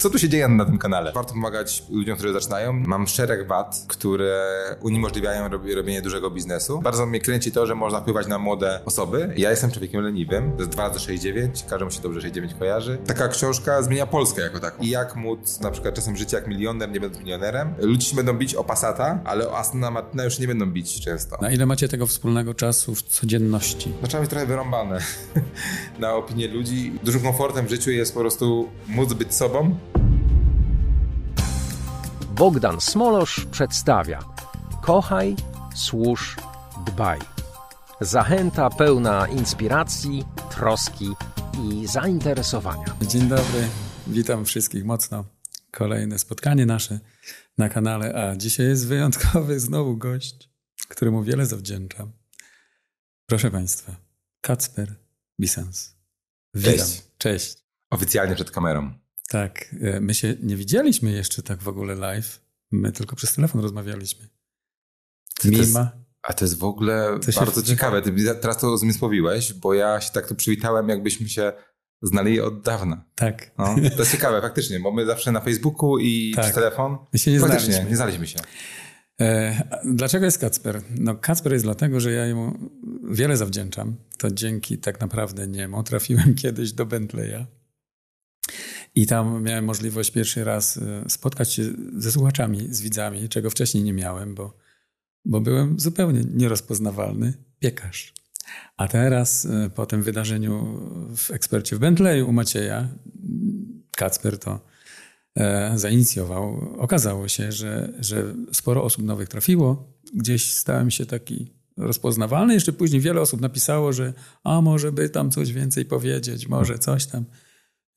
Co tu się dzieje na tym kanale? Warto pomagać ludziom, którzy zaczynają. Mam szereg wad, które uniemożliwiają robienie dużego biznesu. Bardzo mnie kręci to, że można wpływać na młode osoby. Ja jestem człowiekiem leniwym, to jest 2 razy 6,9, każdemu się dobrze 6,9 kojarzy. Taka książka zmienia Polskę jako taką. I jak móc na przykład czasem żyć jak milioner, nie będąc milionerem. Ludzie się będą bić o Passata, ale o Astona Martina już nie będą bić często. Na ile macie tego wspólnego czasu w codzienności? Zaczęła być trochę wyrąbane na opinię ludzi. Dużym komfortem w życiu jest po prostu móc być sobą, Bogdan Smolosz przedstawia Kochaj, służ, dbaj. Zachęta pełna inspiracji, troski i zainteresowania. Dzień dobry, witam wszystkich mocno. Kolejne spotkanie nasze na kanale, a dzisiaj jest wyjątkowy znowu gość, któremu wiele zawdzięczam. Proszę Państwa, Kacper Bisens. Witam. Cześć. Cześć. Oficjalnie przed kamerą. Tak, e, my się nie widzieliśmy jeszcze tak w ogóle live. My tylko przez telefon rozmawialiśmy. Jest, a to jest w ogóle bardzo ciekawe. Ty teraz to zmysłowiłeś, bo ja się tak tu przywitałem, jakbyśmy się znali od dawna. Tak. No, to jest ciekawe, faktycznie, bo my zawsze na Facebooku i tak. przez telefon. My się nie faktycznie, znaliśmy. nie znaliśmy się. E, dlaczego jest Kacper? No Kacper jest dlatego, że ja jemu wiele zawdzięczam. To dzięki tak naprawdę niemu trafiłem kiedyś do Bentleya. I tam miałem możliwość pierwszy raz e, spotkać się ze słuchaczami, z widzami, czego wcześniej nie miałem, bo, bo byłem zupełnie nierozpoznawalny piekarz. A teraz e, po tym wydarzeniu w ekspercie w Bentleyu u Macieja, Kacper to e, zainicjował. Okazało się, że, że sporo osób nowych trafiło. Gdzieś stałem się taki rozpoznawalny. Jeszcze później wiele osób napisało, że a może by tam coś więcej powiedzieć, może coś tam.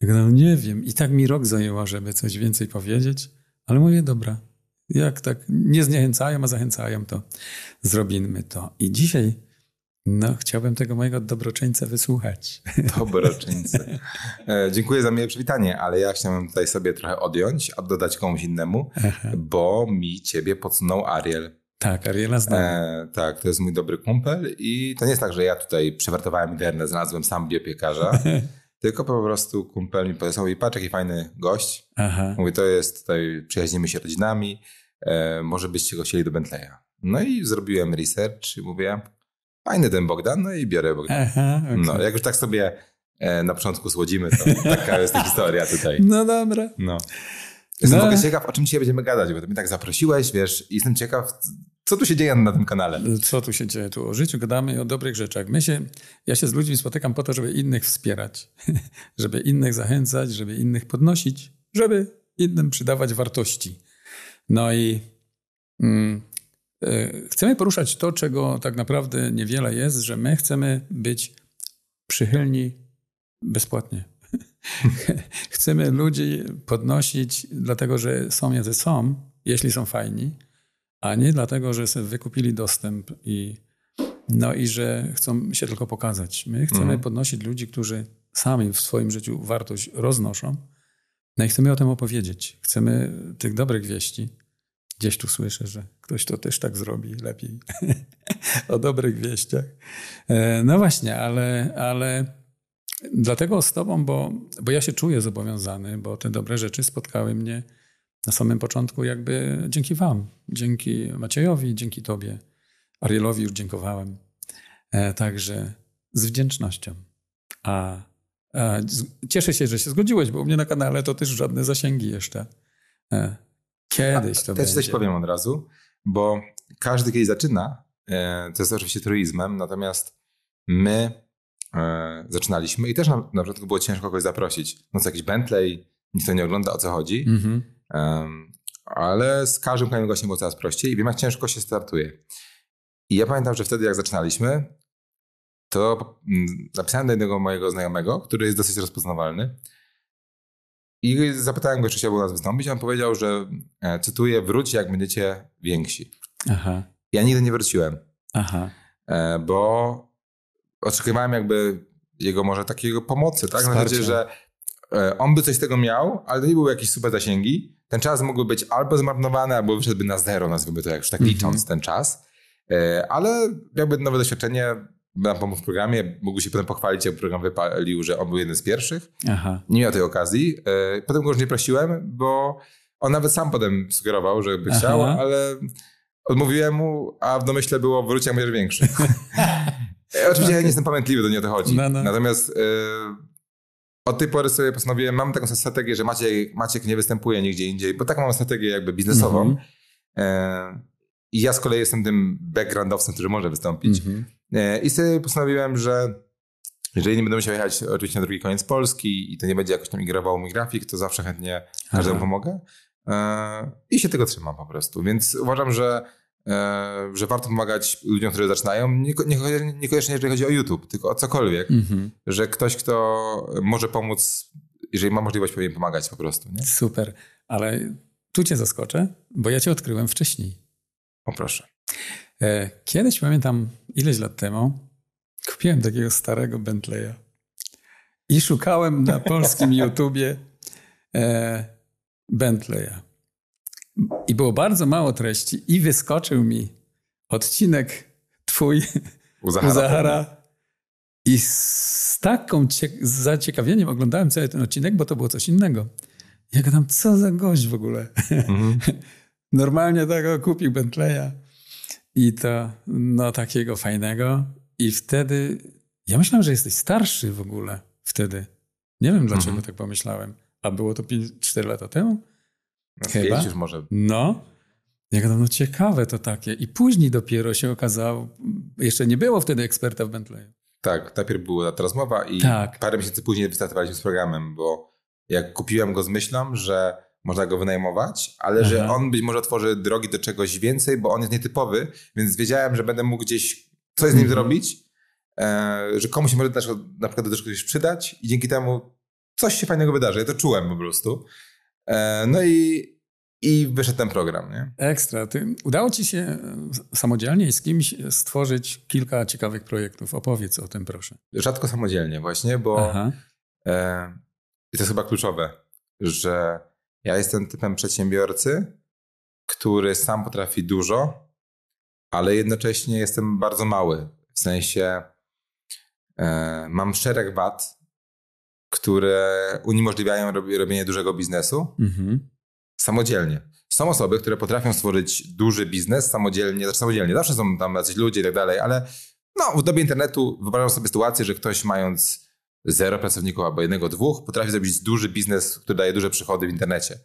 Ja no nie wiem. I tak mi rok zajęło, żeby coś więcej powiedzieć, ale mówię, dobra, jak tak nie zniechęcają, a zachęcają, to zrobimy to. I dzisiaj no, chciałbym tego mojego dobroczyńcę wysłuchać. Dobroczyńcy. E, dziękuję za miłe przywitanie, ale ja chciałem tutaj sobie trochę odjąć, a dodać komuś innemu, Aha. bo mi ciebie podsunął Ariel. Tak, Ariela znam. E, tak, to jest mój dobry kumpel i to nie jest tak, że ja tutaj przewartowałem internet, znalazłem sam biopiekarza. Tylko po prostu kumpel mi powiedział, i patrz jaki fajny gość. Aha. Mówi, to jest, tutaj przyjaźnimy się rodzinami, e, może byście go chcieli do Bentleya. No i zrobiłem research i mówię, fajny ten Bogdan, no i biorę Bogdan. Aha, okay. No, jak już tak sobie e, na początku słodzimy, to taka jest historia tutaj. No dobra. No. Jestem no. ciekaw, o czym dzisiaj będziemy gadać, bo ty mnie tak zaprosiłeś, wiesz, i jestem ciekaw, co tu się dzieje na tym kanale? Co tu się dzieje? Tu o życiu gadamy i o dobrych rzeczach. My się, ja się z ludźmi spotykam po to, żeby innych wspierać, żeby innych zachęcać, żeby innych podnosić, żeby innym przydawać wartości. No i mm, y, chcemy poruszać to, czego tak naprawdę niewiele jest, że my chcemy być przychylni bezpłatnie. chcemy ludzi podnosić, dlatego że są jacy są, jeśli są fajni, a nie dlatego, że sobie wykupili dostęp i, no i że chcą się tylko pokazać. My chcemy mhm. podnosić ludzi, którzy sami w swoim życiu wartość roznoszą, no i chcemy o tym opowiedzieć. Chcemy tych dobrych wieści. Gdzieś tu słyszę, że ktoś to też tak zrobi lepiej. o dobrych wieściach. E, no właśnie, ale, ale dlatego z Tobą, bo, bo ja się czuję zobowiązany, bo te dobre rzeczy spotkały mnie na samym początku jakby dzięki wam, dzięki Maciejowi, dzięki tobie, Arielowi już dziękowałem. E, także z wdzięcznością. A, a, cieszę się, że się zgodziłeś, bo u mnie na kanale to też żadne zasięgi jeszcze. E, kiedyś to Też będzie. coś powiem od razu, bo każdy kiedyś zaczyna, e, to jest oczywiście truizmem, natomiast my e, zaczynaliśmy i też na, na początku było ciężko kogoś zaprosić. No co jakiś Bentley, nikt to nie ogląda, o co chodzi. Mm -hmm. Ale z każdym kolejnym gościem było coraz prościej i wiem, jak ciężko się startuje. I ja pamiętam, że wtedy, jak zaczynaliśmy, to mm, napisałem do jednego mojego znajomego, który jest dosyć rozpoznawalny. I zapytałem go, czy chciałby u nas wystąpić. On powiedział, że, e, cytuję, wróć jak będziecie więksi. Aha. Ja nigdy nie wróciłem. Aha. E, bo oczekiwałem jakby jego może takiego pomocy, tak? Na zasadzie, że on by coś z tego miał, ale to nie były jakieś super zasięgi. Ten czas mógłby być albo zmarnowany, albo wyszedłby na zero, nazwijmy to jak już tak mm -hmm. licząc ten czas. E, ale jakby nowe doświadczenie, nam pomógł w programie, mógł się potem pochwalić, jak program wypalił, że on był jeden z pierwszych. Aha. Nie miał tej okazji. E, Potem go już nie prosiłem, bo on nawet sam potem sugerował, że by Aha. chciał, ale odmówiłem mu, a w domyśle było wróć jak będziesz większy. E, Oczywiście ja nie jestem pamiętliwy, to nie o to chodzi. No, no. Natomiast e, od tej pory sobie postanowiłem, mam taką strategię, że Maciek, Maciek nie występuje nigdzie indziej, bo taką mam strategię jakby biznesową. Mhm. E, I ja z kolei jestem tym backgroundowcem, który może wystąpić. Mhm. E, I sobie postanowiłem, że jeżeli nie będę musiał jechać oczywiście na drugi koniec Polski i to nie będzie jakoś tam migrował mój grafik, to zawsze chętnie każdemu pomogę. E, I się tego trzymam po prostu. Więc uważam, że, że warto pomagać ludziom, którzy zaczynają. Nieko- nieko- Niekoniecznie jeżeli chodzi o YouTube, tylko o cokolwiek. Mhm. Że ktoś, kto może pomóc, jeżeli ma możliwość, powinien pomagać po prostu. Nie? Super, ale tu cię zaskoczę, bo ja cię odkryłem wcześniej. O proszę. E, Kiedyś pamiętam, ileś lat temu, kupiłem takiego starego Bentleya i szukałem na polskim YouTubie e, Bentleya. I było bardzo mało treści i wyskoczył mi odcinek twój U u Zahara. Zahara i z taką z zaciekawieniem oglądałem cały ten odcinek, bo to było coś innego. Ja gadam, co za gość w ogóle. Mhm. Normalnie tego kupił Bentleya i to no takiego fajnego i wtedy ja myślałem, że jesteś starszy w ogóle wtedy. Nie wiem dlaczego Mhm. tak pomyślałem. A było to 4 lata temu? No, Chyba. już może. No. Ja gadam, no ciekawe to takie. I później dopiero się okazało, jeszcze nie było wtedy eksperta w Bentleyu. Tak, najpierw była ta rozmowa i Tak. parę miesięcy później wystartowaliśmy z programem, bo jak kupiłem go z myślą, że można go wynajmować, ale że Aha. on być może otworzy drogi do czegoś więcej, bo on jest nietypowy, więc wiedziałem, że będę mógł gdzieś coś z nim Mhm. zrobić, e, że komuś się może na przykład do czegoś przydać i dzięki temu coś się fajnego wydarzy. Ja to czułem po prostu. E, no i, i wyszedł ten program, nie? Ekstra. Ty, udało ci się e, samodzielnie i z kimś stworzyć kilka ciekawych projektów. Opowiedz o tym, proszę. Rzadko samodzielnie właśnie, bo Aha. E, I to jest chyba kluczowe, że ja jestem typem przedsiębiorcy, który sam potrafi dużo, ale jednocześnie jestem bardzo mały. W sensie e, mam szereg wad, które uniemożliwiają rob- robienie dużego biznesu Mhm. samodzielnie. Są osoby, które potrafią stworzyć duży biznes samodzielnie, znaczy samodzielnie, zawsze są tam jacyś ludzie i tak dalej, ale no, w dobie internetu wyobrażam sobie sytuację, że ktoś mając zero pracowników albo jednego, dwóch, potrafi zrobić duży biznes, który daje duże przychody w internecie.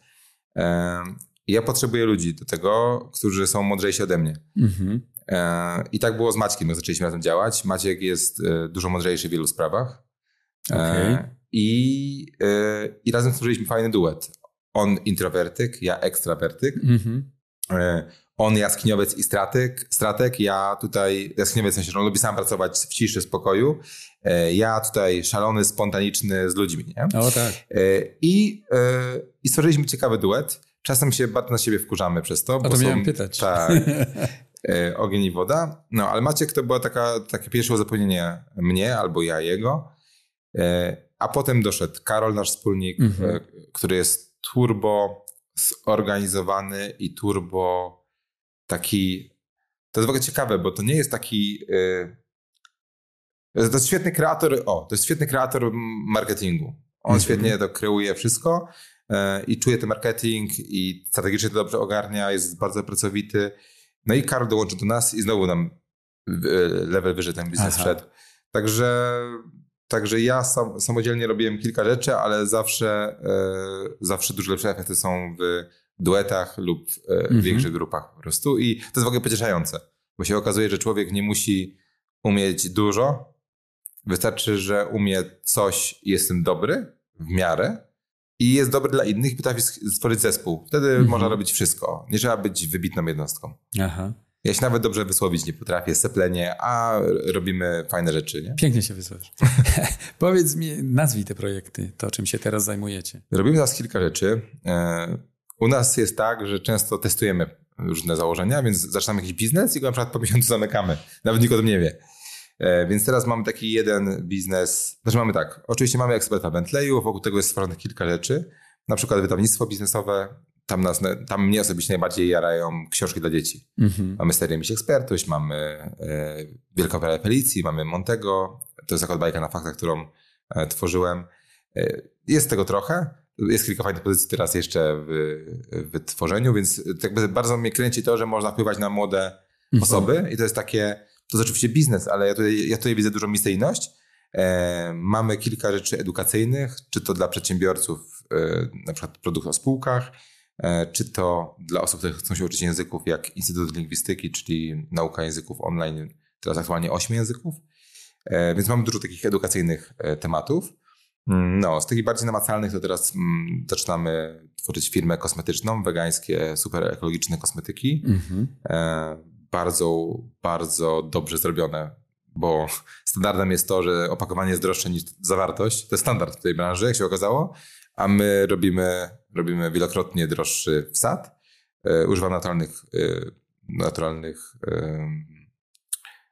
Ja potrzebuję ludzi do tego, którzy są mądrzejsi ode mnie. Mhm. E, I tak było z Maćkiem, jak zaczęliśmy razem działać. Maciek jest e, dużo mądrzejszy w wielu sprawach. E, Okej. I, e, I razem stworzyliśmy fajny duet. On introwertyk, ja ekstrawertyk. Mhm. E, On jaskiniowiec i stratek, stratek, ja tutaj jaskiniowiec, w sensie, że on lubi sam pracować w ciszy, spokoju. Ja tutaj szalony, spontaniczny z ludźmi. Nie? O tak. I, I stworzyliśmy ciekawy duet. Czasem się bardzo na siebie wkurzamy przez to. O to miałem pytać. Tak. ogień i woda. No, ale Maciek to było taka, takie pierwsze uzupełnienie mnie albo ja jego. E, a potem doszedł Karol, nasz wspólnik, Mhm. e, który jest turbo zorganizowany i turbo taki. To jest w ogóle ciekawe, bo to nie jest taki. e, to jest świetny kreator. O, to jest świetny kreator marketingu. On Mhm. świetnie to kreuje wszystko i czuje ten marketing i strategicznie to dobrze ogarnia, jest bardzo pracowity. No i Karol dołączył do nas i znowu nam level wyżej ten biznes Aha. szedł. Także, także ja sam, samodzielnie robiłem kilka rzeczy, ale zawsze, e, zawsze dużo lepsze efekty są w duetach lub e, w Mhm. większych grupach po prostu. I to jest w ogóle pocieszające, bo się okazuje, że człowiek nie musi umieć dużo. Wystarczy, że umie coś i jest tym dobry w miarę i jest dobry dla innych i potrafi stworzyć zespół. Wtedy Mhm. można robić wszystko. Nie trzeba być wybitną jednostką. Aha. Ja się nawet dobrze wysłowić nie potrafię, seplenie, a robimy fajne rzeczy, nie? Pięknie się wysławisz. Powiedz mi, nazwij te projekty, to czym się teraz zajmujecie. Robimy teraz kilka rzeczy. E, U nas jest tak, że często testujemy różne założenia, więc zaczynamy jakiś biznes i go na przykład po miesiącu zamykamy. Nawet nikt o tym nie wie. E, Więc teraz mamy taki jeden biznes. Znaczy mamy tak, oczywiście mamy eksperta Bentleyu, wokół tego jest stworzonych kilka rzeczy. Na przykład wydawnictwo biznesowe, tam, nas, tam mnie osobiście najbardziej jarają książki dla dzieci. Mhm. Mamy serię Miś Ekspertuś, mamy e, Wielką Operę Felicji, mamy Montego. To jest taka bajka na faktach, którą e, tworzyłem. E, jest tego trochę. Jest kilka fajnych pozycji teraz jeszcze w, w tworzeniu, więc jakby bardzo mnie kręci to, że można wpływać na młode Mhm. osoby i to jest takie, to jest oczywiście biznes, ale ja tutaj, ja tutaj widzę dużą misyjność. E, mamy kilka rzeczy edukacyjnych, czy to dla przedsiębiorców, e, na przykład produkt o spółkach, czy to dla osób, które chcą się uczyć języków, jak Instytut Lingwistyki, czyli nauka języków online, teraz aktualnie 8 języków. E, więc mamy dużo takich edukacyjnych e, tematów. Mm, No, z takich bardziej namacalnych to teraz mm, zaczynamy tworzyć firmę kosmetyczną, wegańskie, super ekologiczne kosmetyki. Mhm. E, bardzo, bardzo dobrze zrobione, bo standardem jest to, że opakowanie jest droższe niż zawartość. To jest standard w tej branży, jak się okazało, a my robimy, robimy wielokrotnie droższy wsad. E, używam naturalnych, e, naturalnych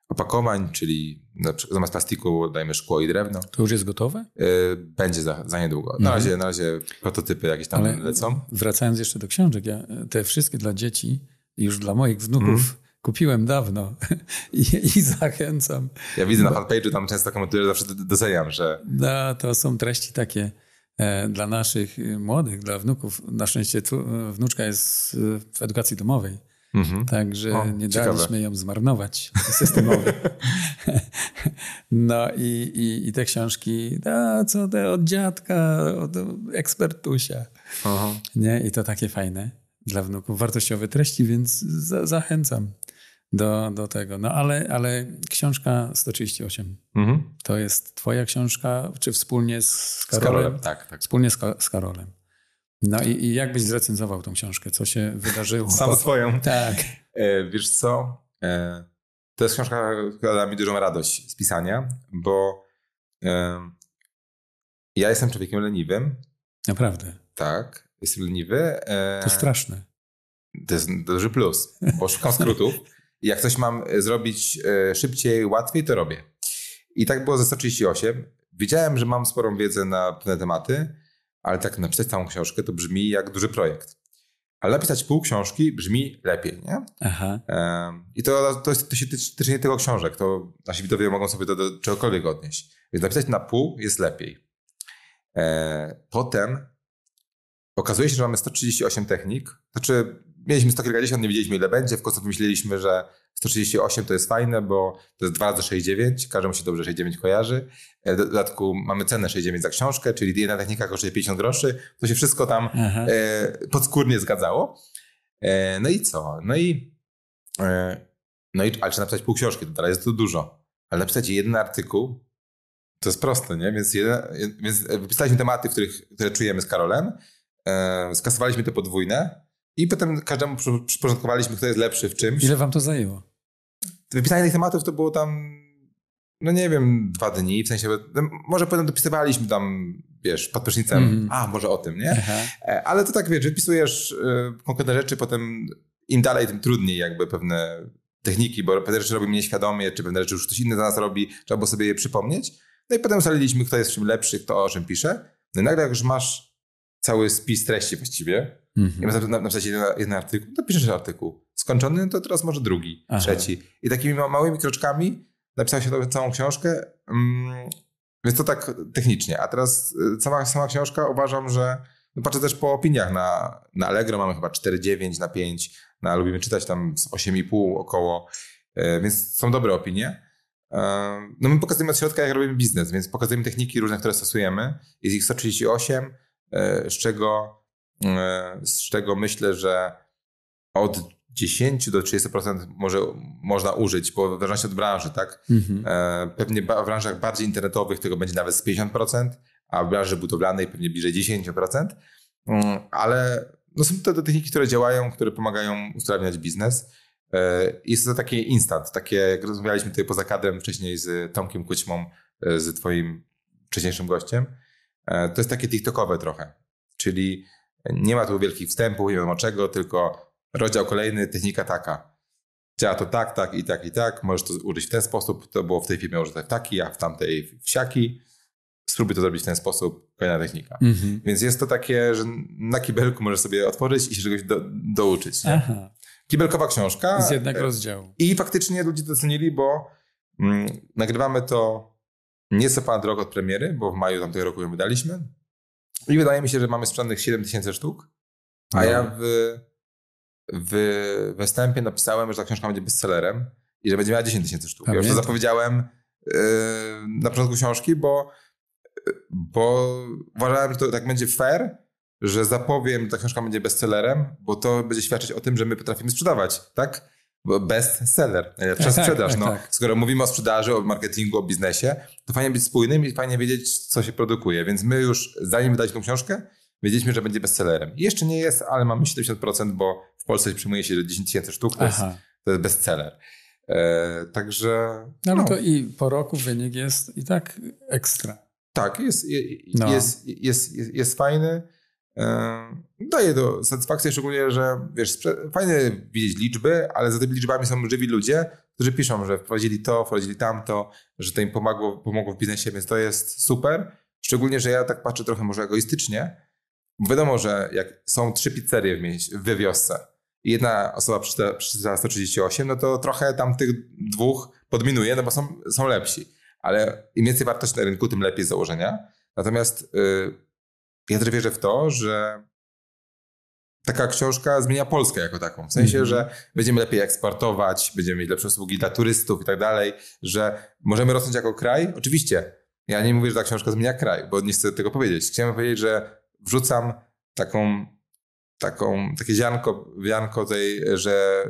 opakowań, czyli zamiast plastiku dajemy szkło i drewno. To już jest gotowe? E, Będzie za, za niedługo. Na Mhm. razie, na razie prototypy jakieś tam Ale lecą. wracając jeszcze do książek, ja te wszystkie dla dzieci, już dla moich wnuków, Mhm. kupiłem dawno I, i zachęcam. Ja widzę na fanpage'u, tam często komentuję, zawsze doceniam, że No, to są treści takie dla naszych e, młodych, dla wnuków. Na szczęście e, wnuczka jest e, w edukacji domowej, mhm. także O, nie ciekawe. daliśmy ją zmarnować systemowo. no i, i, i te książki, a co te od dziadka, od ekspertusia. Aha. Nie? I to takie fajne dla wnuków, wartościowe treści, więc za, zachęcam do, do tego. No ale, ale książka 138 Mhm. to jest twoja książka, czy wspólnie z Z Karolem? Karolem, tak, tak. Wspólnie z, z Karolem. No i, i jak byś zrecenzował tą książkę? Co się wydarzyło? Sam swoją. Tak. E, wiesz co? E, to jest książka, która da mi dużą radość z pisania, bo e, ja jestem człowiekiem leniwym, Naprawdę. tak, jestem leniwy. E, To straszne. To jest duży plus, bo szukam skrótów jak coś mam e, zrobić e, szybciej, łatwiej, to robię. I tak było ze 138. Wiedziałem, że mam sporą wiedzę na pewne tematy, ale tak napisać całą książkę to brzmi jak duży projekt. Ale napisać pół książki brzmi lepiej, nie? Aha. I to, to, jest, to się tyczy tyczy nie tylko książek, to nasi widzowie mogą sobie to do czegokolwiek odnieść. Więc napisać na pół jest lepiej. E, potem okazuje się, że mamy 138 technik. Znaczy, mieliśmy 100 kilkadziesiąt, nie wiedzieliśmy ile będzie. W końcu pomyśleliśmy, że 138 to jest fajne, bo to jest 2 razy 6,9. Każdemu się dobrze 6,9 kojarzy. E, W dodatku mamy cenę 6,9 za książkę, czyli jedna technika kosztuje 50 groszy. To się wszystko tam Aha. e, podskórnie zgadzało. E, no i co? No i, e, no i ale czy napisać pół książki, to dalej jest to dużo. Ale napisać jeden artykuł, to jest proste, nie? Więc, jeden, więc wypisaliśmy tematy, w których, które czujemy z Karolem, e, skasowaliśmy te podwójne i potem każdemu przy- przyporządkowaliśmy, kto jest lepszy w czymś. Ile wam to zajęło? Wypisanie tych tematów to było tam, no nie wiem, dwa dni, w sensie, no, może potem dopisywaliśmy tam, wiesz, pod prysznicem, Mhm. a może o tym, nie? Aha. E, Ale to tak, wiesz, wypisujesz e, konkretne rzeczy, potem im dalej, tym trudniej jakby pewne techniki, bo pewne rzeczy robimy nieświadomie, czy pewne rzeczy już ktoś inny za nas robi, trzeba było sobie je przypomnieć. No i potem ustaliliśmy, kto jest w czym lepszy, kto o czym pisze. No i nagle jak już masz cały spis treści właściwie Mhm. masz na- napisać jeden, jeden artykuł, to piszesz artykuł. Skończony, no to teraz może drugi, Aha. trzeci. I takimi ma- małymi kroczkami napisał się całą książkę, mm, więc to tak technicznie. A teraz y, sama, sama książka uważam, że no patrzę też po opiniach na, na Allegro, mamy chyba 4,9 na 5, na, lubimy czytać tam z 8,5 około, e, więc są dobre opinie. E, No my pokazujemy od środka, jak robimy biznes, więc pokazujemy techniki różne, które stosujemy. Jest ich 138, e, z czego, e, z czego myślę, że od 10 do 30% może, można użyć, bo w zależności od branży, tak? Mhm. E, Pewnie w branżach bardziej internetowych tego będzie nawet z 50%, a w branży budowlanej pewnie bliżej 10%. Mm, Ale no są to te techniki, które działają, które pomagają usprawniać biznes. E, Jest to takie instant, takie jak rozmawialiśmy tutaj poza kadrem wcześniej z Tomkiem Kućmą, e, z twoim wcześniejszym gościem. E, To jest takie TikTokowe trochę, czyli nie ma tu wielkich wstępów, nie wiadomo czego, tylko rozdział kolejny, technika taka. Działa to tak, tak i tak i tak. Możesz to użyć w ten sposób. To było w tej firmie użyte w taki, a w tamtej w siaki. spróbuj to zrobić w ten sposób, kolejna technika. Mhm. Więc jest to takie, że na kibelku możesz sobie otworzyć i się czegoś do, douczyć. Aha, Kibelkowa książka. z jednego e, rozdziału. I faktycznie ludzie docenili, bo mm, nagrywamy to nieco rok od premiery, bo w maju tamtego roku ją wydaliśmy. I wydaje mi się, że mamy sprzedanych 7 tysięcy sztuk. A No. ja w, w, we wstępie napisałem, że ta książka będzie bestsellerem i że będzie miała 10 tysięcy sztuk. Ja już to zapowiedziałem yy, na początku książki, bo, bo uważałem, że to tak będzie fair, że zapowiem, że ta książka będzie bestsellerem, bo to będzie świadczyć o tym, że my potrafimy sprzedawać, tak? Bo Bestseller, najlepsza Tak, tak, sprzedaż. tak, no. tak. Skoro mówimy o sprzedaży, o marketingu, o biznesie, to fajnie być spójnym i fajnie wiedzieć, co się produkuje. Więc my już, zanim wydaliśmy tą książkę, wiedzieliśmy, że będzie bestsellerem. I jeszcze nie jest, ale mamy 70%, bo w Polsce przyjmuje się, że 10 tysięcy sztuk to jest, to jest bestseller. E, także No ale no, to i po roku wynik jest i tak ekstra. tak, jest, je- No. jest, jest, jest, jest fajny. Daje to satysfakcję, szczególnie, że wiesz, fajnie widzieć liczby, ale za tymi liczbami są żywi ludzie, którzy piszą, że wprowadzili to, wprowadzili tamto, że to im pomogło, pomogło w biznesie, więc to jest super. Szczególnie, że ja tak patrzę trochę może egoistycznie, bo wiadomo, że jak są trzy pizzerie w, mieś- wiosce i jedna osoba przeczyta, przeczyta 138, no to trochę tam tych dwóch podminuje, no bo są, są lepsi. Ale im więcej wartości na rynku, tym lepiej z założenia. Natomiast y, ja też wierzę w to, że taka książka zmienia Polskę jako taką. W sensie, Mhm. że będziemy lepiej eksportować, będziemy mieć lepsze usługi dla turystów i tak dalej, że możemy rosnąć jako kraj. Oczywiście, ja nie mówię, że ta książka zmienia kraj, bo nie chcę tego powiedzieć. Chciałem powiedzieć, że wrzucam taką, taką, takie ziarnko, ziarnko tej, że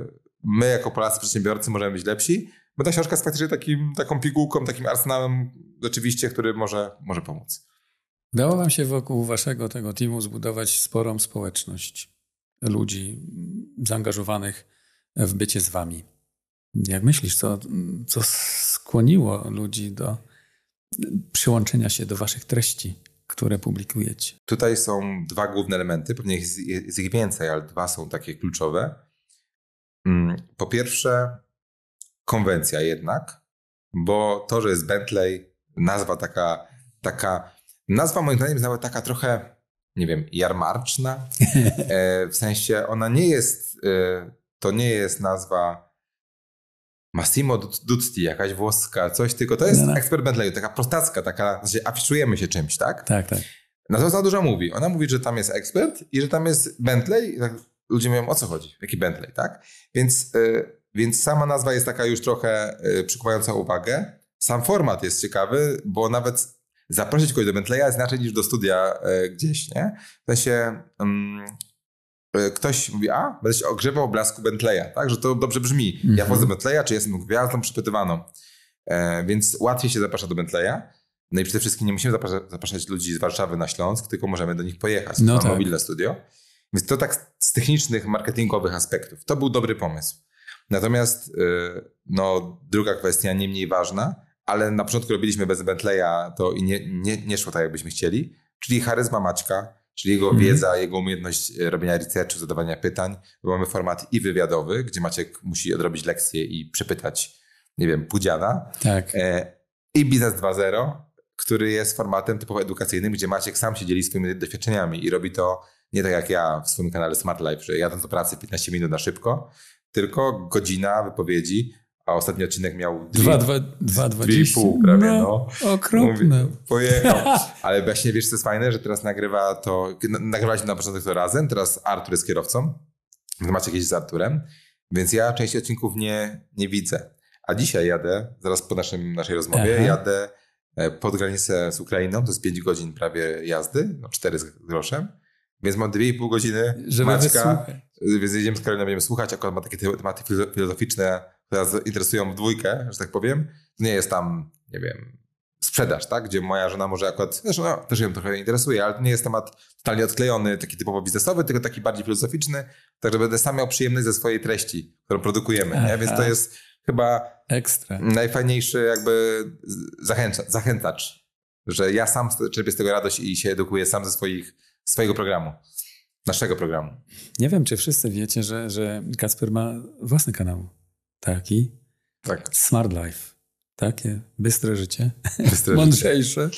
my jako Polacy przedsiębiorcy możemy być lepsi, bo ta książka jest faktycznie takim, taką pigułką, takim arsenałem rzeczywiście, który może, może pomóc. Udało wam się wokół waszego tego teamu zbudować sporą społeczność ludzi zaangażowanych w bycie z wami. Jak myślisz, co, co skłoniło ludzi do przyłączenia się do waszych treści, które publikujecie? Tutaj są dwa główne elementy, pewnie jest, jest ich więcej, ale dwa są takie kluczowe. Mm, Po pierwsze, konwencja jednak, bo to, że jest Bentley, nazwa taka, taka nazwa moim zdaniem jest nawet taka trochę, nie wiem, jarmarczna. E, w sensie ona nie jest, e, to nie jest nazwa Massimo Dutti, jakaś włoska, coś, tylko to jest No, no. ekspert Bentleyu, taka prostacka, taka, znaczy afiszujemy się czymś, tak? Tak, tak. Natomiast ona dużo mówi. Ona mówi, że tam jest ekspert i że tam jest Bentley. Tak ludzie mówią, o co chodzi? Jaki Bentley, tak? Więc, y, więc sama nazwa jest taka już trochę y, przykuwająca uwagę. Sam format jest ciekawy, bo nawet zaprosić kogoś do Bentleya jest inaczej niż do studia y, gdzieś, nie? W sensie y, ktoś mówi, a, będę się ogrzewał w blasku Bentleya, tak? Że to dobrze brzmi. Ja Mhm. wchodzę do Bentleya, czy jestem gwiazdą przypytywaną. E, więc łatwiej się zaprasza do Bentleya. No i przede wszystkim nie musimy zapraszać, zapraszać ludzi z Warszawy na Śląsk, tylko możemy do nich pojechać. No tak. mobilne studio. Więc to tak z technicznych, marketingowych aspektów. To był dobry pomysł. Natomiast y, no, druga kwestia, nie mniej ważna, ale na początku robiliśmy bez Bentleya to i nie, nie, nie szło tak, jakbyśmy chcieli, czyli charyzma Maćka, czyli jego Mhm. wiedza, jego umiejętność e, robienia researchu, zadawania pytań. Bo mamy format i wywiadowy, gdzie Maciek musi odrobić lekcję i przepytać, nie wiem, Pudziana. Tak. E, I Biznes 2.0, który jest formatem typowo edukacyjnym, gdzie Maciek sam się dzieli swoimi doświadczeniami i robi to nie tak jak ja w swoim kanale Smart Life, że jadąc do pracy 15 minut na szybko, tylko godzina wypowiedzi, a ostatni odcinek miał dwie, Dwa, dwa, dwa, dwie i dwadzieścia. pół prawie, no. Okropne. Mówię, pojechał. Ale właśnie wiesz, co jest fajne, że teraz nagrywa to, nagrywaliśmy na początek to razem, teraz Artur jest kierowcą, macie jakieś z Arturem, więc ja części odcinków nie, nie widzę. A dzisiaj jadę, zaraz po naszym, naszej rozmowie, Aha. jadę e, pod granicę z Ukrainą, to jest 5 godzin prawie jazdy, no 4 z groszem, więc mam 2,5 godziny Żeby Maćka, wysłuchać. więc jedziemy z Karoliną, będziemy słuchać, akurat ma takie te- tematy filo- filozoficzne, które nas interesują w dwójkę, że tak powiem. To nie jest tam, nie wiem, sprzedaż, tak? Gdzie moja żona może akurat, zresztą no, też ją trochę interesuje, ale to nie jest temat totalnie odklejony, taki typowo biznesowy, tylko taki bardziej filozoficzny, tak że będę sam miał przyjemność ze swojej treści, którą produkujemy, nie? Więc to jest chyba Ekstra. najfajniejszy jakby zachęcacz, zachęcacz, że ja sam czerpię z tego radość i się edukuję sam ze swoich, swojego programu, naszego programu. Nie wiem, czy wszyscy wiecie, że, że Kasper ma własny kanał. Taki. Tak. Smart Life. takie bystre życie, Bystre mądrzejsze,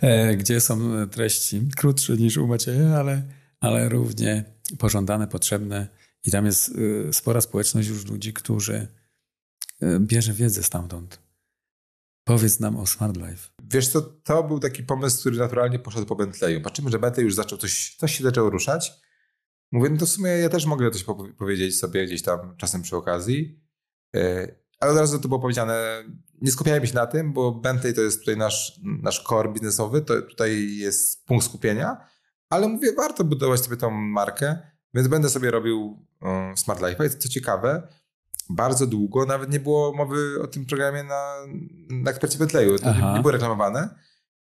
e, gdzie są treści krótsze niż u Macieja, ale, ale równie pożądane, potrzebne. I tam jest y, spora społeczność już ludzi, którzy y, bierze wiedzę stamtąd. Powiedz nam o Smart Life. Wiesz co, to był taki pomysł, który naturalnie poszedł po Bentleyu. Patrzymy, że Bentley już zaczął coś, coś się zaczęło ruszać. Mówię, no to w sumie ja też mogę coś po- powiedzieć sobie gdzieś tam czasem przy okazji. Yy, Ale od razu to było powiedziane, nie skupiajmy się na tym, bo Bentley to jest tutaj nasz, nasz core biznesowy, to tutaj jest punkt skupienia, ale mówię, warto budować sobie tą markę, więc będę sobie robił yy, Smart Life. I co ciekawe, bardzo długo nawet nie było mowy o tym programie na, na ekspercie Bentleyu. To nie, Aha. nie było reklamowane.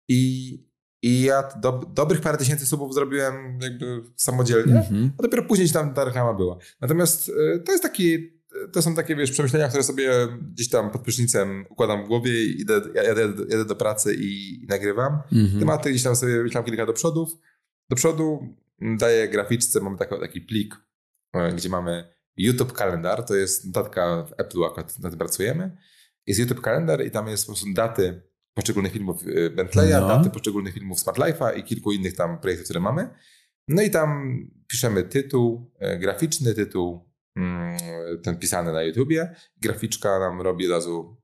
I, i ja do, dobrych parę tysięcy subów zrobiłem jakby samodzielnie, Mhm. a dopiero później tam ta reklama była. Natomiast y, to jest taki, to są takie, wiesz, przemyślenia, które sobie gdzieś tam pod prysznicem układam w głowie i idę, jadę, jadę do pracy i, i nagrywam. Mhm. Tematy gdzieś tam sobie myślałem kilka do przodów. Do przodu mm, daję graficzce, mamy taki, taki plik, e, gdzie mamy YouTube kalendar, to jest notatka w Apple, akurat na tym pracujemy. Jest YouTube kalendar i tam jest po prostu daty poszczególnych filmów e, Bentleya, No. daty poszczególnych filmów Smart Life'a i kilku innych tam projektów, które mamy. No i tam piszemy tytuł e, graficzny, tytuł ten pisany na YouTubie. Graficzka nam robi od razu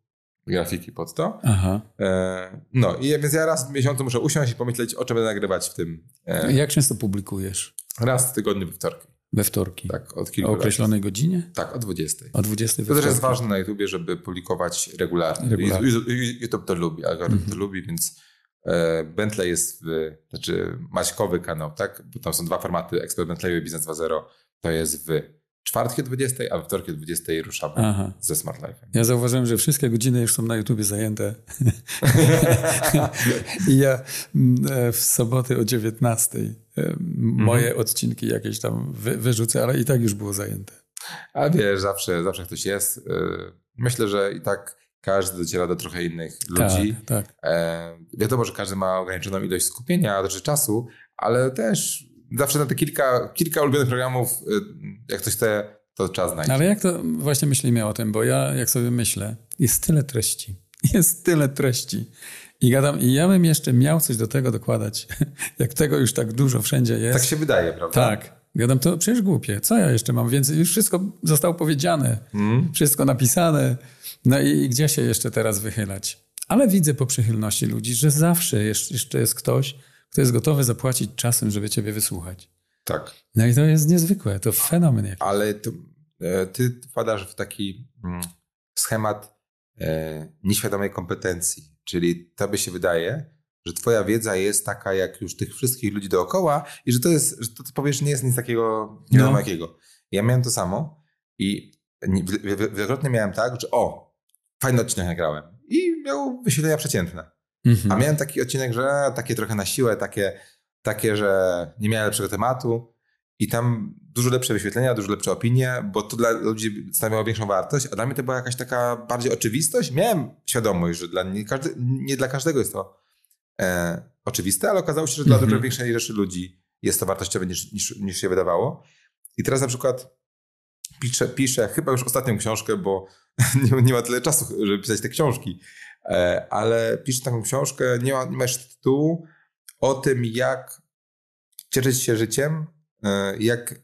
grafiki pod to. Aha. E, No i więc ja raz w miesiącu muszę usiąść i pomyśleć, o czym będę nagrywać w tym. e, Jak często publikujesz? Raz w tygodniu we wtorki. We wtorki. Tak, od O kilku lat. określonej godzinie? Tak, o 20. O 20 we To też jest ważne na YouTubie, żeby publikować regularnie. Regularnie. YouTube- to lubi, algorytm to lubi, więc e, Bentley jest, w, znaczy Maćkowy kanał, tak? Bo tam są dwa formaty, Expert Bentleyu i Business 2.0. To jest w czwartki o 20, a wtorki o 20 ruszamy Aha. ze Smart Life'em. Ja zauważyłem, że wszystkie godziny już są na YouTubie zajęte. I ja mm, e, w soboty o 19 e, moje odcinki jakieś tam wy, wyrzucę, ale i tak już było zajęte. A wiesz, zawsze, zawsze ktoś jest. E, Myślę, że i tak każdy dociera do trochę innych ludzi. Tak, tak. Wiadomo, że każdy ma ograniczoną ilość skupienia, znaczy czasu, ale też zawsze na te kilka, kilka ulubionych programów, e, jak ktoś chce, to czas znajdzie. Ale jak to właśnie myślimy o tym, bo ja jak sobie myślę, jest tyle treści, jest tyle treści. I gadam, i ja bym jeszcze miał coś do tego dokładać, jak tego już tak dużo wszędzie jest. Tak się wydaje, prawda? Tak. Gadam, to przecież głupie. Co ja jeszcze mam więcej? Już wszystko zostało powiedziane, Mm. wszystko napisane. No i, i gdzie się jeszcze teraz wychylać? Ale widzę po przychylności ludzi, że zawsze jeszcze jest ktoś, kto jest gotowy zapłacić czasem, żeby ciebie wysłuchać. Tak. No i to jest niezwykłe, to fenomen jakiś. Ale to, e, ty wpadasz w taki mm, schemat e, nieświadomej kompetencji. Czyli tobie się wydaje, że twoja wiedza jest taka jak już tych wszystkich ludzi dookoła i że to jest, że to ty powiesz, nie jest nic takiego nie wiadomo No. jakiego. Ja miałem to samo i nie- wi- wi- wielokrotnie miałem tak, że o, fajny odcinek nagrałem i miał wyświetlenia przeciętne. Mhm. A miałem taki odcinek, że takie trochę na siłę, takie, takie, że nie miałem lepszego tematu i tam dużo lepsze wyświetlenia, dużo lepsze opinie, bo to dla ludzi stawiało większą wartość, a dla mnie to była jakaś taka bardziej oczywistość. Miałem świadomość, że dla nie, każdy, nie dla każdego jest to e, oczywiste, ale okazało się, że dla Mhm. dużo większej rzeczy ludzi jest to wartościowe niż, niż, niż się wydawało. I teraz na przykład piszę, piszę chyba już ostatnią książkę, bo nie, nie ma tyle czasu, żeby pisać te książki, ale piszę taką książkę, nie ma, nie ma jeszcze tytułu, o tym, jak cieszyć się życiem, e, jak,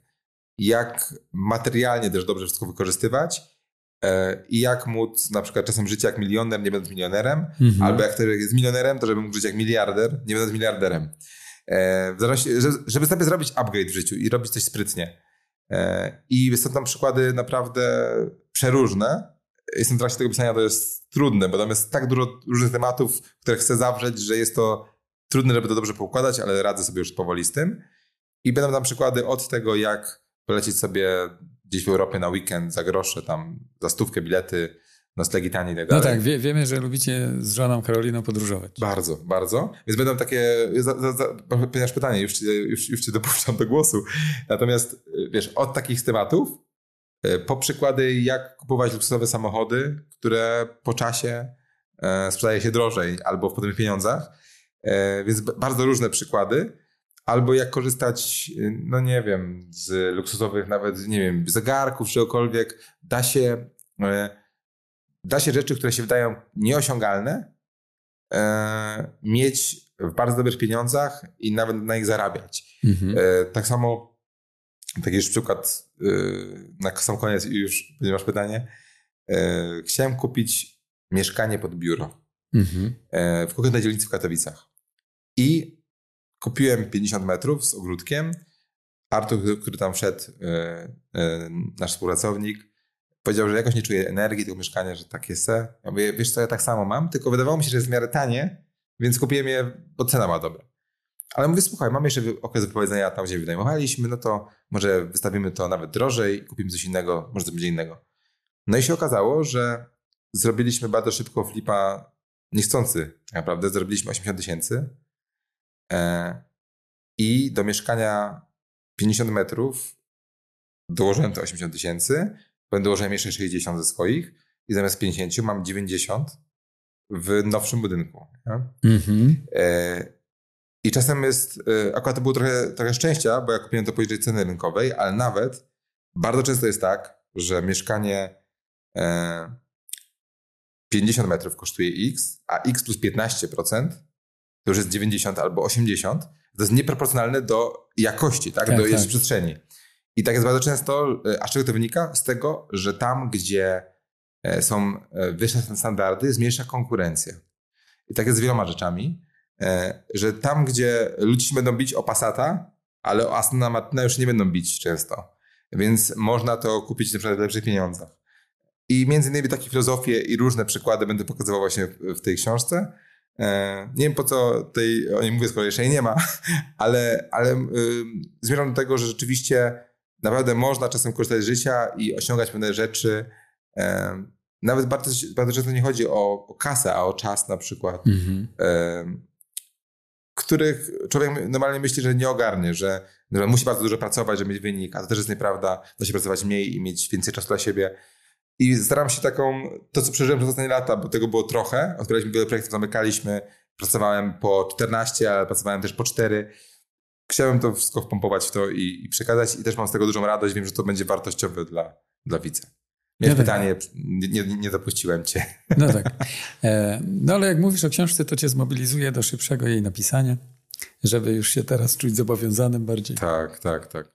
jak materialnie też dobrze wszystko wykorzystywać e, i jak móc na przykład czasem żyć jak milioner, nie będąc milionerem, Mhm. albo jak jest milionerem, to żeby mógł żyć jak miliarder, nie będąc miliarderem. E, w zależności- że- żeby sobie zrobić upgrade w życiu i robić coś sprytnie. E, I są tam przykłady naprawdę przeróżne. Jestem w trakcie tego pisania, to jest trudne, bo tam jest tak dużo różnych tematów, które chcę zawrzeć, że jest to trudne, żeby to dobrze poukładać, ale radzę sobie już powoli z tym. I będą tam przykłady od tego, jak polecieć sobie gdzieś w Europie na weekend za grosze, tam za stówkę bilety, noclegi tanie i tak No dalej. tak, wie, wiemy, że lubicie z żoną Karoliną podróżować. Bardzo, bardzo. Więc będą takie, za, za, za, ponieważ pytanie, już już, już cię dopuszczam do głosu. Natomiast wiesz, od takich tematów, po przykłady, jak kupować luksusowe samochody, które po czasie e, sprzedaje się drożej albo w podobnych pieniądzach. E, więc bardzo różne przykłady. Albo jak korzystać, y, no nie wiem, z luksusowych nawet, nie wiem, zegarków, czegokolwiek. Da się e, da się rzeczy, które się wydają nieosiągalne, e, mieć w bardzo dobrych pieniądzach i nawet na nich zarabiać. Mhm. E, tak samo, taki już przykład e, na sam koniec, już masz pytanie. Chciałem kupić mieszkanie pod biuro Mhm. e, w konkretnej dzielnicy w Katowicach. I kupiłem 50 metrów z ogródkiem. Artur, który- tam wszedł, e, e, nasz współpracownik, powiedział, że jakoś nie czuje energii tego mieszkania, że takie se. Ja mówię, wiesz co, ja tak samo mam, tylko wydawało mi się, że jest w miarę tanie, więc kupiłem je, bo cena była dobra. Ale mówię, słuchaj, mamy jeszcze okres wypowiedzenia tam, gdzie wynajmowaliśmy, no to może wystawimy to nawet drożej, kupimy coś innego, może coś będzie innego. No i się okazało, że zrobiliśmy bardzo szybko flipa niechcący tak naprawdę. Zrobiliśmy 80 tysięcy e, i do mieszkania 50 metrów dołożyłem te 80 tysięcy, potem dołożyłem jeszcze 60 ze swoich i zamiast 50 mam 90 w nowszym budynku. Mhm. E, I czasem jest, e, akurat to było trochę, trochę szczęścia, bo ja kupiłem to poniżej ceny rynkowej, ale nawet bardzo często jest tak, że mieszkanie e, 50 metrów kosztuje x, a x plus 15% to już jest 90 albo 80. To jest nieproporcjonalne do jakości, tak? Tak, do tak. przestrzeni. I tak jest bardzo często, e, a z czego to wynika? Z tego, że tam, gdzie e, są e, wyższe standardy, jest mniejsza konkurencja. I tak jest z wieloma rzeczami, e, że tam, gdzie ludzie się będą bić o Passata, ale o Astona Martina już nie będą bić często. Więc można to kupić na przykład w lepszych pieniądzach. I między innymi takie filozofie i różne przykłady będę pokazywał właśnie w, w tej książce. E, nie wiem po co tej, o niej mówię, skoro jeszcze jej nie ma, ale, ale y, zmierzam do tego, że rzeczywiście naprawdę można czasem korzystać z życia i osiągać pewne rzeczy. E, nawet bardzo, bardzo często nie chodzi o, o kasę, a o czas na przykład Mhm. Których człowiek normalnie myśli, że nie ogarnie, że, że musi bardzo dużo pracować, żeby mieć wynik, a to też jest nieprawda. Da się pracować mniej i mieć więcej czasu dla siebie. I staram się taką, to co przeżyłem przez ostatnie lata, bo tego było trochę, odkryliśmy wiele projektów, zamykaliśmy, pracowałem po 14, ale pracowałem też po 4. Chciałem to wszystko wpompować w to i, i przekazać i też mam z tego dużą radość, wiem, że to będzie wartościowe dla, dla widza. Miałeś No tak. pytanie, nie, nie, dopuściłem cię. No tak. E, No ale jak mówisz o książce, to cię zmobilizuje do szybszego jej napisania, żeby już się teraz czuć zobowiązanym bardziej. Tak, tak, tak.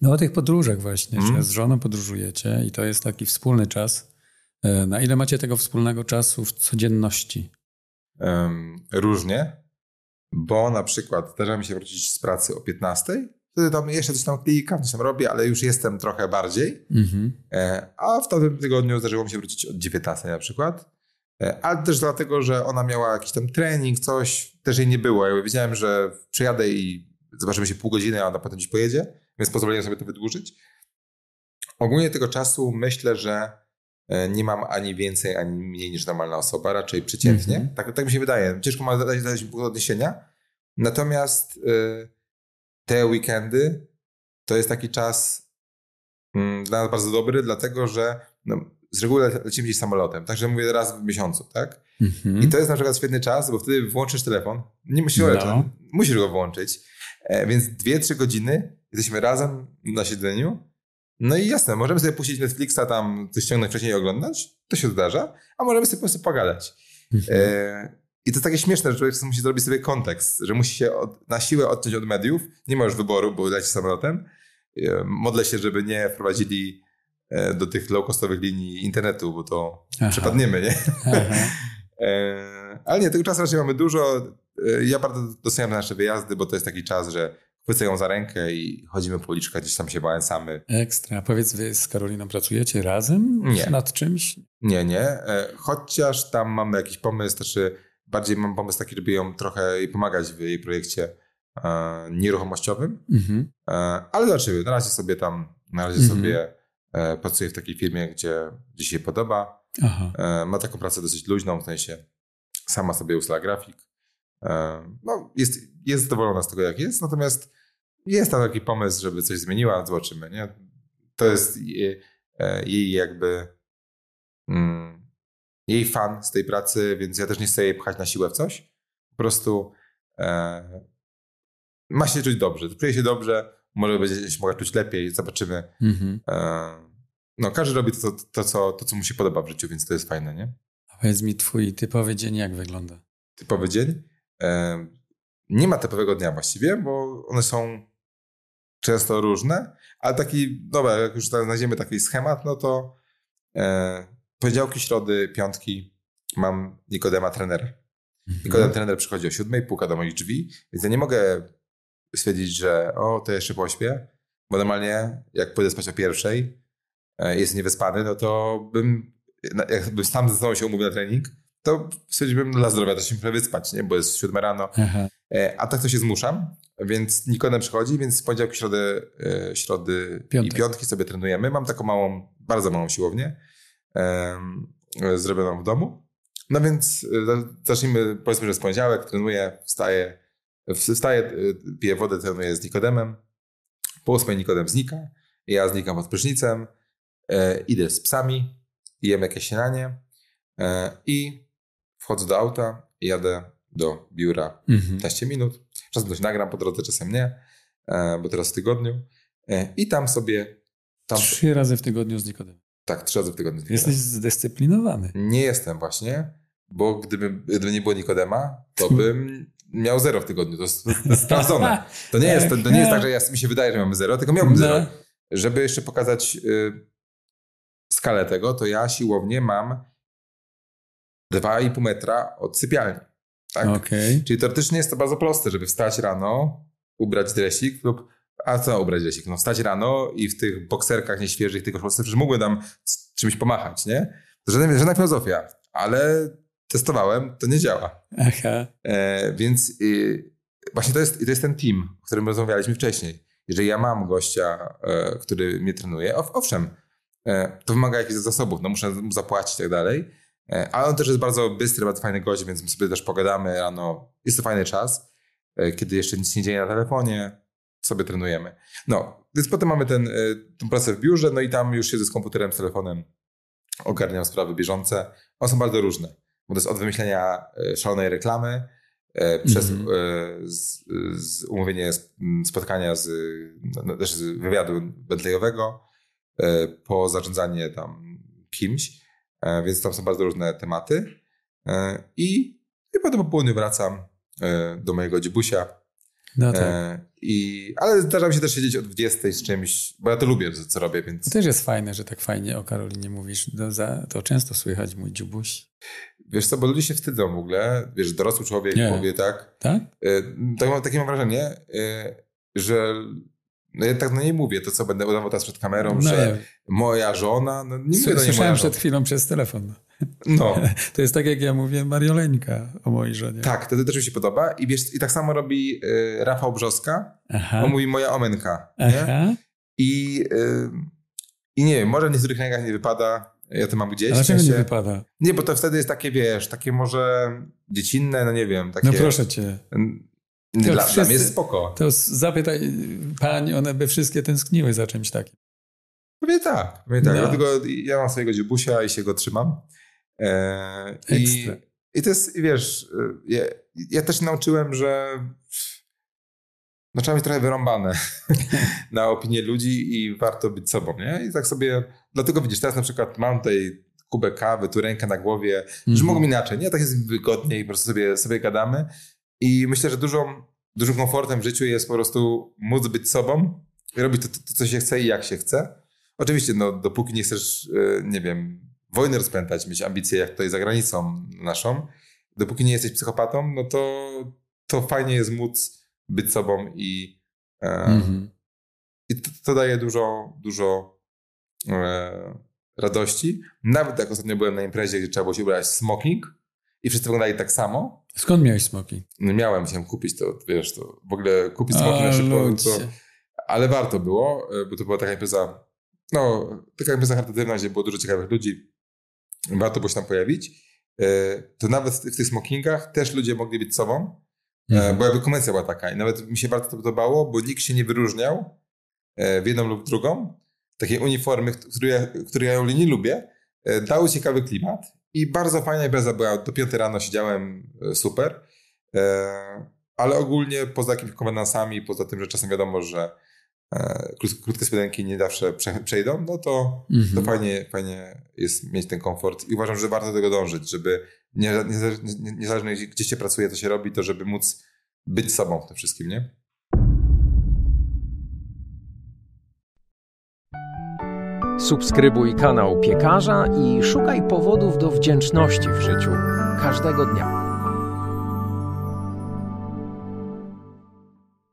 No o tych podróżach właśnie, Mm. że z żoną podróżujecie i to jest taki wspólny czas. E, Na ile macie tego wspólnego czasu w codzienności? Różnie, bo na przykład zdarza mi się wrócić z pracy o 15, wtedy tam jeszcze coś tam klikam, coś tam robię, ale już jestem trochę bardziej, Mhm. e, a w tamtym tygodniu zdarzyło mi się wrócić od 19 na przykład, e, ale też dlatego, że ona miała jakiś tam trening, coś, też jej nie było. Ja wiedziałem, że przyjadę i zobaczymy się pół godziny, a ona potem gdzieś pojedzie, więc pozwoliłem sobie to wydłużyć. Ogólnie tego czasu myślę, że e, nie mam ani więcej, ani mniej niż normalna osoba, raczej przeciętnie. Mhm. Tak, tak mi się wydaje. Ciężko ma dać, dać punkt odniesienia. Natomiast e, te weekendy to jest taki czas mm, dla nas bardzo dobry, dlatego że no, z reguły le- lecimy gdzieś samolotem, także mówię raz w miesiącu, tak? Mhm. I to jest na przykład świetny czas, bo wtedy włączysz telefon, nie musisz, No. musisz go włączyć, e, więc dwie, trzy godziny jesteśmy razem na siedzeniu. No i jasne, możemy sobie puścić Netflixa, tam coś ściągnąć wcześniej i oglądać, to się zdarza, a możemy sobie po prostu pogadać. Mhm. E, I to jest takie śmieszne, że człowiek musi zrobić sobie kontekst, że musi się od, na siłę odciąć od mediów, nie ma już wyboru, bo leci samolotem. E, Modlę się, żeby nie wprowadzili e, do tych low-costowych linii internetu, bo to Aha. przepadniemy, nie? E, ale nie, tego czasu raczej mamy dużo. Ja bardzo doceniam nasze wyjazdy, bo to jest taki czas, że chwycę ją za rękę i chodzimy po uliczkach, gdzieś tam się bałęsamy. Ekstra. Powiedz, wy z Karoliną pracujecie razem Nie. nad czymś? Nie, nie. Chociaż tam mamy jakiś pomysł, znaczy bardziej mam pomysł taki, żeby ją trochę jej pomagać w jej projekcie e, nieruchomościowym. Mhm. E, ale zobaczymy. Na razie sobie tam, na razie Mhm. sobie e, pracuję w takiej firmie, gdzie, gdzie się podoba. E, ma taką pracę dosyć luźną, w sensie sama sobie ustala grafik. E, no, jest, jest zadowolona z tego, jak jest, natomiast jest tam taki pomysł, żeby coś zmieniła, zobaczymy, nie? To jest jej, jej jakby mm, jej fan z tej pracy, więc ja też nie chcę jej pchać na siłę w coś. Po prostu e, ma się czuć dobrze, czuje się dobrze, może będzie się mogła czuć lepiej, zobaczymy. Mhm. E, no, każdy robi to, to, to, co, to, co mu się podoba w życiu, więc to jest fajne, nie? A powiedz mi, twój typowy dzień jak wygląda? Typowy dzień? E, nie ma typowego dnia właściwie, bo one są często różne, ale taki, dobra, jak już znajdziemy taki schemat, no to e, poniedziałki, środy, piątki mam Nikodema trenera. Nikodem trener przychodzi o siódmej, puka do moich drzwi, więc ja nie mogę stwierdzić, że o, to jeszcze pośpię, bo normalnie jak pójdę spać o pierwszej, e, jest niewyspany, no to bym, jakbym sam ze sobą się umówił na trening, to stwierdziłbym dla zdrowia też się prawie spać, nie? bo jest siódma rano. Aha. E, a tak to się zmuszam, więc Nikodem przychodzi, więc w poniedziałek, środy, e, środy i piątki sobie trenujemy. Mam taką małą, bardzo małą siłownię zrobioną w domu. No więc e, zacznijmy, powiedzmy, że jest poniedziałek, trenuję, wstaję, wstaję, e, piję wodę, trenuję z Nikodemem. Po ósmej Nikodem znika, ja znikam pod prysznicem, e, idę z psami, jem jakieś śniadanie e, i wchodzę do auta jadę do biura Mhm. 15 minut. Czasem coś nagram po drodze, czasem nie, e, bo teraz w tygodniu. I tam sobie, tam, Trzy razy w tygodniu z Nikodem. Tak, trzy razy w tygodniu. Jesteś zdyscyplinowany. Nie jestem właśnie, bo gdyby, gdyby nie było Nikodema, to bym miał zero w tygodniu. To jest, to jest sprawdzone. To nie jest, to, to nie jest tak, że ja, mi się wydaje, że mamy zero, tylko miałbym zero. No. Żeby jeszcze pokazać y, skalę tego, to ja siłownię mam 2,5 metra od sypialni. Tak? Okej. Czyli teoretycznie jest to bardzo proste, żeby wstać rano, ubrać dresik lub... A co ubrać dresik? No wstać rano i w tych bokserkach nieświeżych, tych koszulce, przecież mógłbym tam z czymś pomachać, nie? To żadna, żadna filozofia, ale testowałem, to nie działa. Aha. E, więc y, właśnie to jest, to jest ten team, o którym rozmawialiśmy wcześniej. Jeżeli ja mam gościa, e, który mnie trenuje, ow, owszem, e, to wymaga jakichś zasobów, no muszę mu zapłacić i tak dalej, e, ale on też jest bardzo bystry, bardzo fajny gość, więc my sobie też pogadamy rano. Jest to fajny czas, e, kiedy jeszcze nic nie dzieje na telefonie, sobie trenujemy. No, więc potem mamy ten, e, tę pracę w biurze, no i tam już siedzę z komputerem, z telefonem, ogarniam sprawy bieżące. One są bardzo różne, bo to jest od wymyślenia e, szalonej reklamy, e, przez Mhm. e, z, z umówienie sp- m, spotkania z, no, no, też z wywiadu Bentleyowego, e, po zarządzanie tam kimś, więc tam są bardzo różne tematy. I, i potem po południu wracam do mojego dzibusia. No tak. E, i, ale zdarza mi się też siedzieć o 20 z czymś, bo ja to lubię, co robię, więc To też jest fajne, że tak fajnie o Karolinie mówisz. To, za, to często słychać mój dziubuś. wiesz co, bo ludzie się wstydzą w ogóle, wiesz, dorosły człowiek Nie. powie tak, Tak? E, tak mam, takie mam wrażenie, e, że no ja tak na niej mówię, to co będę udawał teraz przed kamerą, No, że nie. moja żona, no nie mówię do niej Słyszałem przed chwilą przez telefon. No, To jest tak, jak ja mówię Marioleńka o mojej żonie. tak, to też mi się podoba i wiesz, i tak samo robi e, Rafał Brzoska, Aha. on mówi moja omenka, nie? Aha. I, e, I nie wiem, może w niektórych kręgach nie wypada, ja to mam gdzieś. A dlaczego nie wypada? Nie, bo to wtedy jest takie, wiesz, takie może dziecinne, no nie wiem, takie... No proszę cię. To Dla, wszyscy- mnie jest spoko. To zapytaj pań, one by wszystkie tęskniły za czymś takim. Pewnie tak, pewnie tak. No. Dlatego ja mam swojego dziubusia i się go trzymam. E, i. I to jest, wiesz, e, ja, ja też nauczyłem, że no, trzeba mieć trochę wyrąbane na opinię ludzi i warto być sobą, nie? I tak sobie, dlatego widzisz, teraz na przykład mam tutaj kubek kawy, tu rękę na głowie, że Mhm. mogą inaczej, nie? Tak jest wygodniej po prostu sobie, sobie gadamy. I myślę, że dużą, dużym komfortem w życiu jest po prostu móc być sobą i robić to, to, to co się chce i jak się chce. Oczywiście, no, dopóki nie chcesz, e, nie wiem, wojny rozpętać, mieć ambicje jak tutaj za granicą naszą, dopóki nie jesteś psychopatą, no to, to fajnie jest móc być sobą i, e, Mhm. i to, to daje dużo, dużo e, radości. Nawet jak ostatnio byłem na imprezie, gdzie trzeba było się ubrać smoking i wszyscy wyglądali tak samo, Skąd miałeś smoki? no miałem się kupić to, wiesz, to w ogóle kupić smoking na szybko, to, ale warto było, e, bo to była taka impreza, no, taka impreza charytatywna, gdzie było dużo ciekawych ludzi. Warto było się tam pojawić. E, To nawet w tych smokingach też ludzie mogli być sobą, e, Mhm. bo jakby konwencja była taka. I nawet mi się bardzo to podobało, bo nikt się nie wyróżniał e, w jedną lub drugą. Takie uniformy, które ja, ja nie lubię, dały ciekawy klimat i bardzo fajna impreza była. Do piątej rano siedziałem super. Ale ogólnie poza jakimiś konwenansami, poza tym, że czasem wiadomo, że krótkie spodenki nie zawsze prze, przejdą, no to, Mhm. to fajnie, fajnie jest mieć ten komfort i uważam, że warto do tego dążyć, żeby nie, nie, nie, niezależnie gdzie się pracuje, to się robi, to żeby móc być sobą w tym wszystkim, nie? Subskrybuj kanał Piekarza i szukaj powodów do wdzięczności w życiu każdego dnia.